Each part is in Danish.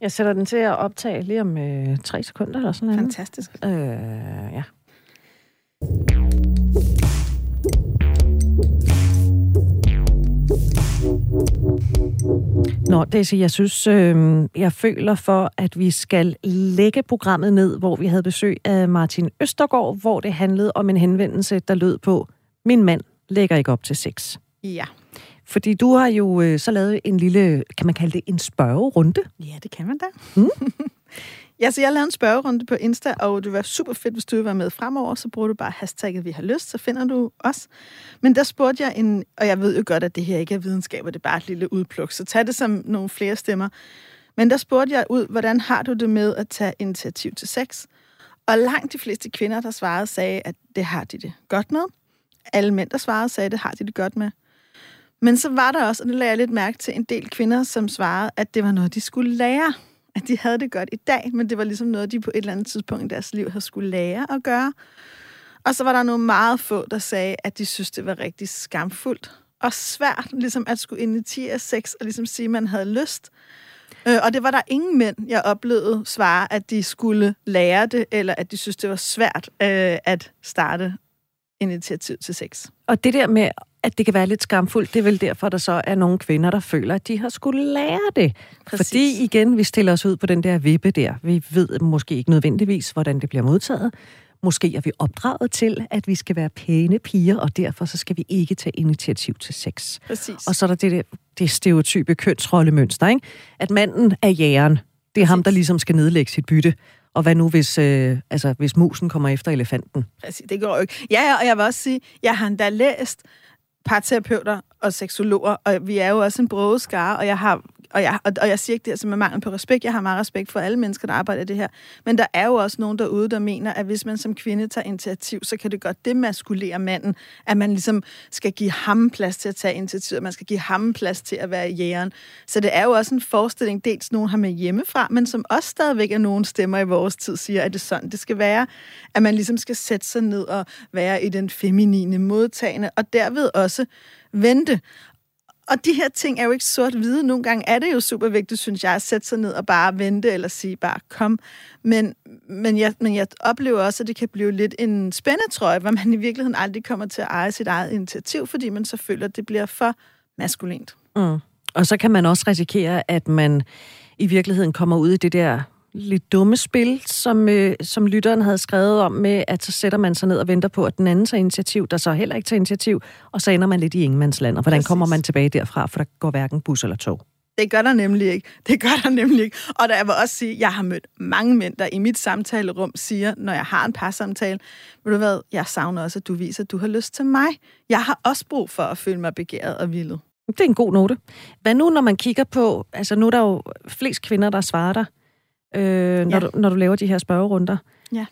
Jeg sætter den til at optage lige om øh, tre sekunder eller sådan noget. Fantastisk. Øh, ja. Nå, Daisy, jeg synes, øh, jeg føler for, at vi skal lægge programmet ned, hvor vi havde besøg af Martin Østergaard, hvor det handlede om en henvendelse, der lød på, min mand lægger ikke op til sex. Ja. Fordi du har jo øh, så lavet en lille, kan man kalde det en spørgerunde? Ja, det kan man da. Mm. ja, så jeg lavede en spørgerunde på Insta, og det var super fedt, hvis du vil være med fremover, så bruger du bare hashtagget vi har lyst, så finder du os. Men der spurgte jeg en, og jeg ved jo godt, at det her ikke er videnskab, og det er bare et lille udpluk, så tag det som nogle flere stemmer. Men der spurgte jeg ud, hvordan har du det med at tage initiativ til sex? Og langt de fleste kvinder, der svarede, sagde, at det har de det godt med. Alle mænd, der svarede, sagde, at det har de det godt med. Men så var der også, og det lagde jeg lidt mærke til, en del kvinder, som svarede, at det var noget, de skulle lære. At de havde det godt i dag, men det var ligesom noget, de på et eller andet tidspunkt i deres liv havde skulle lære at gøre. Og så var der nogle meget få, der sagde, at de synes, det var rigtig skamfuldt og svært, ligesom at skulle initiere sex og ligesom sige, at man havde lyst. Øh, og det var der ingen mænd, jeg oplevede svare, at de skulle lære det, eller at de synes, det var svært øh, at starte initiativ til sex. Og det der med, at det kan være lidt skamfuldt, det er vel derfor, der så er nogle kvinder, der føler, at de har skulle lære det. Præcis. Fordi igen, vi stiller os ud på den der vippe der. Vi ved måske ikke nødvendigvis, hvordan det bliver modtaget. Måske er vi opdraget til, at vi skal være pæne piger, og derfor så skal vi ikke tage initiativ til sex. Præcis. Og så er der det, det stereotype kønsrollemønster, ikke? At manden er jægeren. Det er Præcis. ham, der ligesom skal nedlægge sit bytte. Og hvad nu, hvis, øh, altså, hvis musen kommer efter elefanten? Præcis, det går jo ikke. Ja, og jeg vil også sige, jeg har endda læst parterapeuter og seksologer, og vi er jo også en broget skare, og jeg har og jeg, og, og jeg siger ikke det som en mangel på respekt. Jeg har meget respekt for alle mennesker, der arbejder i det her. Men der er jo også nogen derude, der mener, at hvis man som kvinde tager initiativ, så kan det godt demaskulere manden, at man ligesom skal give ham plads til at tage initiativ, at man skal give ham plads til at være jægeren. Så det er jo også en forestilling, dels nogen har med hjemmefra, men som også stadigvæk er nogen stemmer i vores tid, siger, at det er sådan, det skal være. At man ligesom skal sætte sig ned og være i den feminine modtagende, og derved også vente. Og de her ting er jo ikke sort-hvide. Nogle gange er det jo super vigtigt, synes jeg, at sætte sig ned og bare vente eller sige bare kom. Men, men, jeg, men jeg oplever også, at det kan blive lidt en spændetrøje, hvor man i virkeligheden aldrig kommer til at eje sit eget initiativ, fordi man så føler, at det bliver for maskulint. Mm. Og så kan man også risikere, at man i virkeligheden kommer ud i det der lidt dumme spil, som, øh, som lytteren havde skrevet om med, at så sætter man sig ned og venter på, at den anden tager initiativ, der så heller ikke tager initiativ, og så ender man lidt i ingenmandsland. Og hvordan Præcis. kommer man tilbage derfra, for der går hverken bus eller tog? Det gør der nemlig ikke. Det gør der nemlig ikke. Og der jeg vil også sige, jeg har mødt mange mænd, der i mit samtalerum siger, når jeg har en parsamtale, ved du hvad, jeg savner også, at du viser, at du har lyst til mig. Jeg har også brug for at føle mig begæret og vildet. Det er en god note. Hvad nu, når man kigger på, altså nu er der jo flest kvinder, der svarer dig, øh, når, ja. du, når du laver de her spørgerunder. Ja.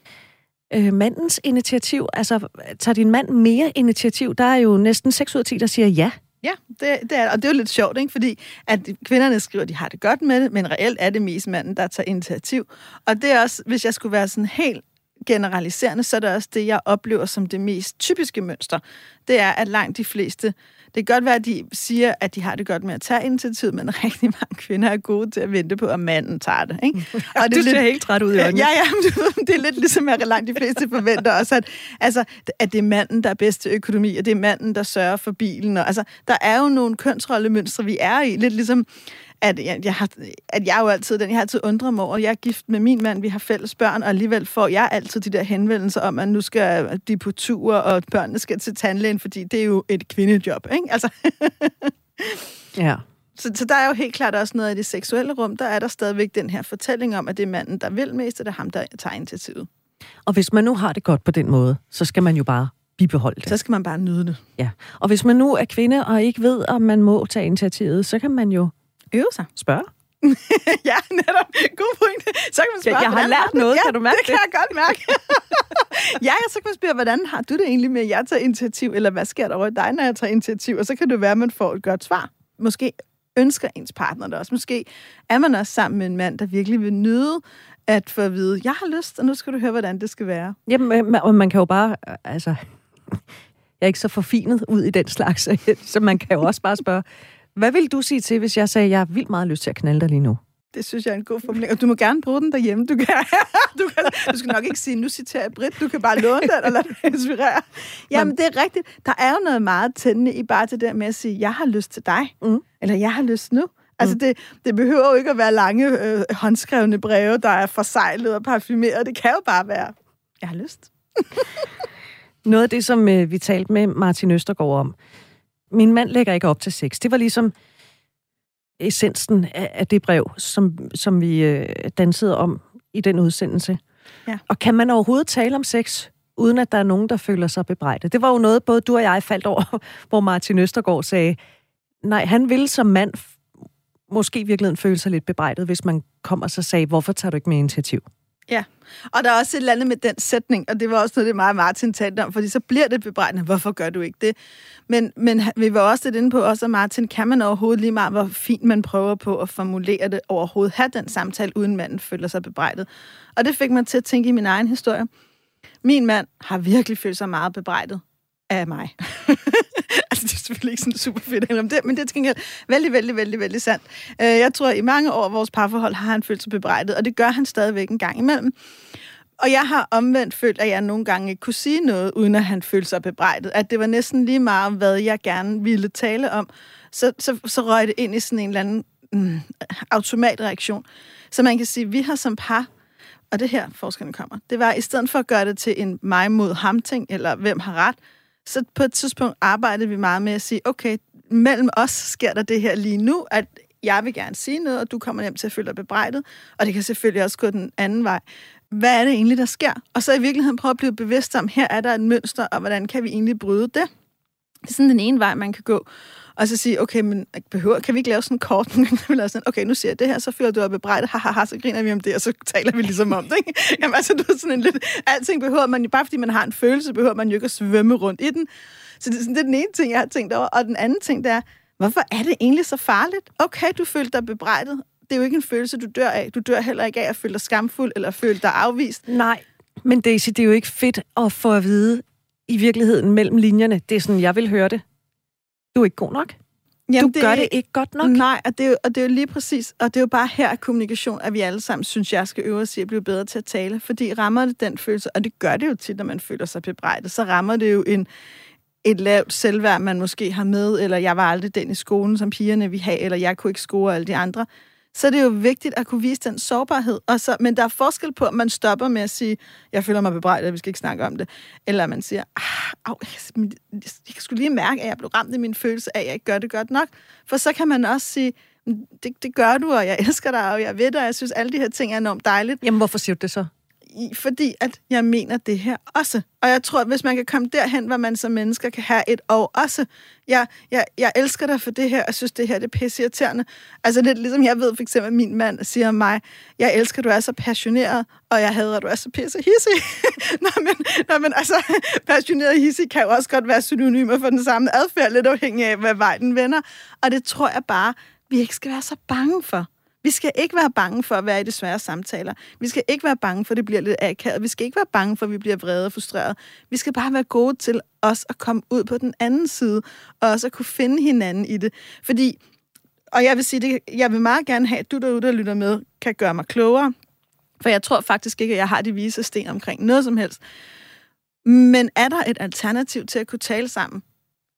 Øh, mandens initiativ, altså tager din mand mere initiativ? Der er jo næsten 6 ud af 10, der siger ja. Ja, det, det er, og det er jo lidt sjovt, ikke? fordi at kvinderne skriver, at de har det godt med det, men reelt er det mest manden, der tager initiativ. Og det er også, hvis jeg skulle være sådan helt generaliserende, så er det også det, jeg oplever som det mest typiske mønster. Det er, at langt de fleste det kan godt være, at de siger, at de har det godt med at tage initiativ, men rigtig mange kvinder er gode til at vente på, at manden tager det. Ikke? Og det du ser lidt, helt træt ud i øjnene. Ja, ja, det er lidt ligesom, at langt de fleste forventer også, at, altså, at det er manden, der er bedst til økonomi, og det er manden, der sørger for bilen. Og, altså, der er jo nogle kønsrollemønstre, vi er i. Lidt ligesom, at jeg, jeg har, at jeg jo altid, den jeg har altid undret mig over, jeg er gift med min mand, vi har fælles børn, og alligevel får jeg altid de der henvendelser om, at nu skal de på tur, og børnene skal til tandlægen, fordi det er jo et kvindejob, ikke? Altså. ja. Så, så der er jo helt klart også noget i det seksuelle rum, der er der stadigvæk den her fortælling om, at det er manden, der vil mest, og det er ham, der tager initiativet. Og hvis man nu har det godt på den måde, så skal man jo bare bibeholde det. Så skal man bare nyde det. Ja. Og hvis man nu er kvinde og ikke ved, om man må tage initiativet, så kan man jo Øve sig. Spørge. ja, netop. God point. Så kan man spørge, jeg har lært noget, ja, kan du mærke det? det kan jeg godt mærke. ja, så kan man spørge, hvordan har du det egentlig med, at jeg tager initiativ, eller hvad sker der over i dig, når jeg tager initiativ? Og så kan det være, at man får et godt svar. Måske ønsker ens partner det også. Måske er man også sammen med en mand, der virkelig vil nyde at få at vide, jeg har lyst, og nu skal du høre, hvordan det skal være. Jamen, man, man kan jo bare, altså, jeg er ikke så forfinet ud i den slags, så man kan jo også bare spørge, hvad vil du sige til, hvis jeg sagde, at jeg har vildt meget lyst til at knalde dig lige nu? Det synes jeg er en god formulering. Og du må gerne bruge den derhjemme. Du, kan, du, kan, du skal nok ikke sige, nu citerer jeg Britt. Du kan bare låne den og lade dig inspirere. Jamen, det er rigtigt. Der er jo noget meget tændende i bare det der med at sige, jeg har lyst til dig. Mm. Eller jeg har lyst nu. Altså, mm. det, det behøver jo ikke at være lange øh, håndskrevne breve, der er forsejlet og parfumeret. Det kan jo bare være, jeg har lyst. Noget af det, som øh, vi talte med Martin Østergaard om, min mand lægger ikke op til sex. Det var ligesom essensen af, af det brev, som, som vi øh, dansede om i den udsendelse. Ja. Og kan man overhovedet tale om sex, uden at der er nogen, der føler sig bebrejdet? Det var jo noget, både du og jeg faldt over, hvor Martin Østergaard sagde, nej, han ville som mand måske i virkeligheden føle sig lidt bebrejdet, hvis man kom og så sagde, hvorfor tager du ikke mere initiativ? Ja, og der er også et eller andet med den sætning, og det var også noget, det meget Martin talte om, fordi så bliver det bebrejdende, hvorfor gør du ikke det? Men, men vi var også lidt inde på, også Martin, kan man overhovedet lige meget, hvor fint man prøver på at formulere det, overhovedet have den samtale, uden manden føler sig bebrejdet. Og det fik mig til at tænke i min egen historie. Min mand har virkelig følt sig meget bebrejdet af mig. altså, det er selvfølgelig ikke sådan super fedt om det, men det er til vældig, vældig, vældig, vældig sandt. Øh, jeg tror, at i mange år vores parforhold har han følt sig bebrejdet, og det gør han stadigvæk en gang imellem. Og jeg har omvendt følt, at jeg nogle gange ikke kunne sige noget, uden at han følte sig bebrejdet. At det var næsten lige meget, hvad jeg gerne ville tale om. Så, så, så røg det ind i sådan en eller anden mm, automatreaktion. Så man kan sige, at vi har som par og det her forskerne kommer, det var, i stedet for at gøre det til en mig mod ham ting, eller hvem har ret, så på et tidspunkt arbejdede vi meget med at sige, okay, mellem os sker der det her lige nu, at jeg vil gerne sige noget, og du kommer hjem til at føle dig bebrejdet, og det kan selvfølgelig også gå den anden vej. Hvad er det egentlig, der sker? Og så i virkeligheden prøve at blive bevidst om, her er der et mønster, og hvordan kan vi egentlig bryde det? Det er sådan den ene vej, man kan gå. Og så sige, okay, men behøver, kan vi ikke lave sådan en kort? sådan, okay, nu siger jeg det her, så føler du dig bebrejdet, ha, ha, ha, så griner vi om det, og så taler vi ligesom om det. Ikke? Jamen altså, du er sådan en lidt, alting behøver man, bare fordi man har en følelse, behøver man jo ikke at svømme rundt i den. Så det, det er den ene ting, jeg har tænkt over. Og den anden ting, der er, hvorfor er det egentlig så farligt? Okay, du følte dig bebrejdet. Det er jo ikke en følelse, du dør af. Du dør heller ikke af at føle dig skamfuld eller føle dig afvist. Nej, men Daisy, det er jo ikke fedt at få at vide i virkeligheden mellem linjerne. Det er sådan, jeg vil høre det. Du er ikke god nok. Jamen, du det, gør det ikke godt nok. Nej, og det, er jo, og det er jo lige præcis, og det er jo bare her at kommunikation, at vi alle sammen synes, jeg skal øve os i at blive bedre til at tale, fordi rammer det den følelse, og det gør det jo tit, når man føler sig bebrejdet, så rammer det jo en, et lavt selvværd, man måske har med, eller jeg var aldrig den i skolen, som pigerne vi have, eller jeg kunne ikke score alle de andre så er det jo vigtigt at kunne vise den sårbarhed. Og så, men der er forskel på, at man stopper med at sige, jeg føler mig bebrejdet, vi skal ikke snakke om det. Eller man siger, ah, au, jeg, jeg kan skulle lige mærke, at jeg blev ramt i min følelse af, at jeg ikke gør det godt nok. For så kan man også sige, mm, det, det gør du, og jeg elsker dig, og jeg ved dig, og jeg synes, alle de her ting er enormt dejligt. Jamen, hvorfor siger du det så? I, fordi at jeg mener det her også. Og jeg tror, at hvis man kan komme derhen, hvor man som mennesker kan have et og også. Jeg, jeg, jeg elsker dig for det her, og synes, det her det er pisseirriterende. Altså lidt ligesom jeg ved for eksempel, at min mand siger om mig, jeg elsker, at du er så passioneret, og jeg hader, at du er så pisse hissig. nå, men, nå, men altså, passioneret og hissig kan jo også godt være synonymer for den samme adfærd, lidt afhængig af, hvad vej den vender. Og det tror jeg bare, vi ikke skal være så bange for. Vi skal ikke være bange for at være i de svære samtaler. Vi skal ikke være bange for, at det bliver lidt akavet. Vi skal ikke være bange for, at vi bliver vrede og frustreret. Vi skal bare være gode til os at komme ud på den anden side, og også at kunne finde hinanden i det. Fordi, og jeg vil sige, det, jeg vil meget gerne have, at du derude, der lytter med, kan gøre mig klogere. For jeg tror faktisk ikke, at jeg har de vise sten omkring noget som helst. Men er der et alternativ til at kunne tale sammen?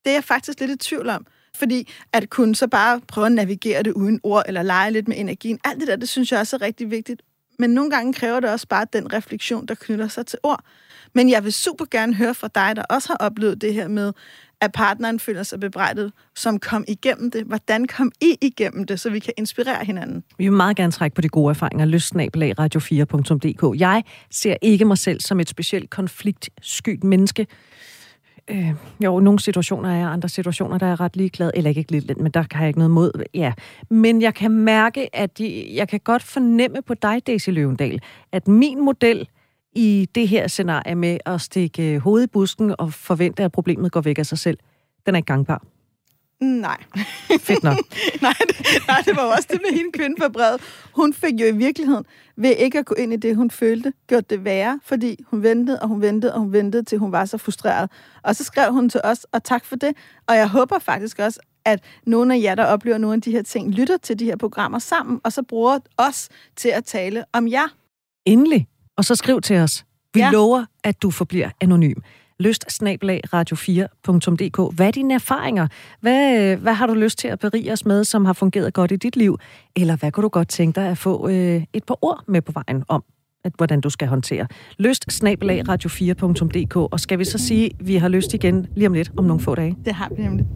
Det er jeg faktisk lidt i tvivl om. Fordi at kunne så bare prøve at navigere det uden ord, eller lege lidt med energien, alt det der, det synes jeg også er rigtig vigtigt. Men nogle gange kræver det også bare den refleksion, der knytter sig til ord. Men jeg vil super gerne høre fra dig, der også har oplevet det her med, at partneren føler sig bebrejdet, som kom igennem det. Hvordan kom I igennem det, så vi kan inspirere hinanden? Vi vil meget gerne trække på de gode erfaringer. Løsnabelag radio4.dk. Jeg ser ikke mig selv som et specielt konfliktskyt menneske. Øh, jo, nogle situationer er jeg, andre situationer, der er ret ligeglad, eller ikke lidt, men der har jeg ikke noget mod. Ja. Men jeg kan mærke, at de, jeg kan godt fornemme på dig, Daisy Løvendal, at min model i det her scenarie med at stikke øh, hovedet i busken og forvente, at problemet går væk af sig selv, den er ikke gangbar. Nej. Fedt nok. nej, det, nej, det var også det med hende kvinde for brevet. Hun fik jo i virkeligheden, ved ikke at gå ind i det, hun følte, gjort det værre, fordi hun ventede, og hun ventede, og hun ventede, til hun var så frustreret. Og så skrev hun til os, og tak for det. Og jeg håber faktisk også, at nogle af jer, der oplever nogle af de her ting, lytter til de her programmer sammen, og så bruger os til at tale om jer. Endelig. Og så skriv til os. Vi ja. lover, at du forbliver anonym lyst radio4.dk. Hvad er dine erfaringer? Hvad, øh, hvad har du lyst til at berige os med, som har fungeret godt i dit liv? Eller hvad kunne du godt tænke dig at få øh, et par ord med på vejen om? at, hvordan du skal håndtere. Lyst radio4.dk, og skal vi så sige, at vi har lyst igen lige om lidt, om nogle få dage? Det har vi nemlig.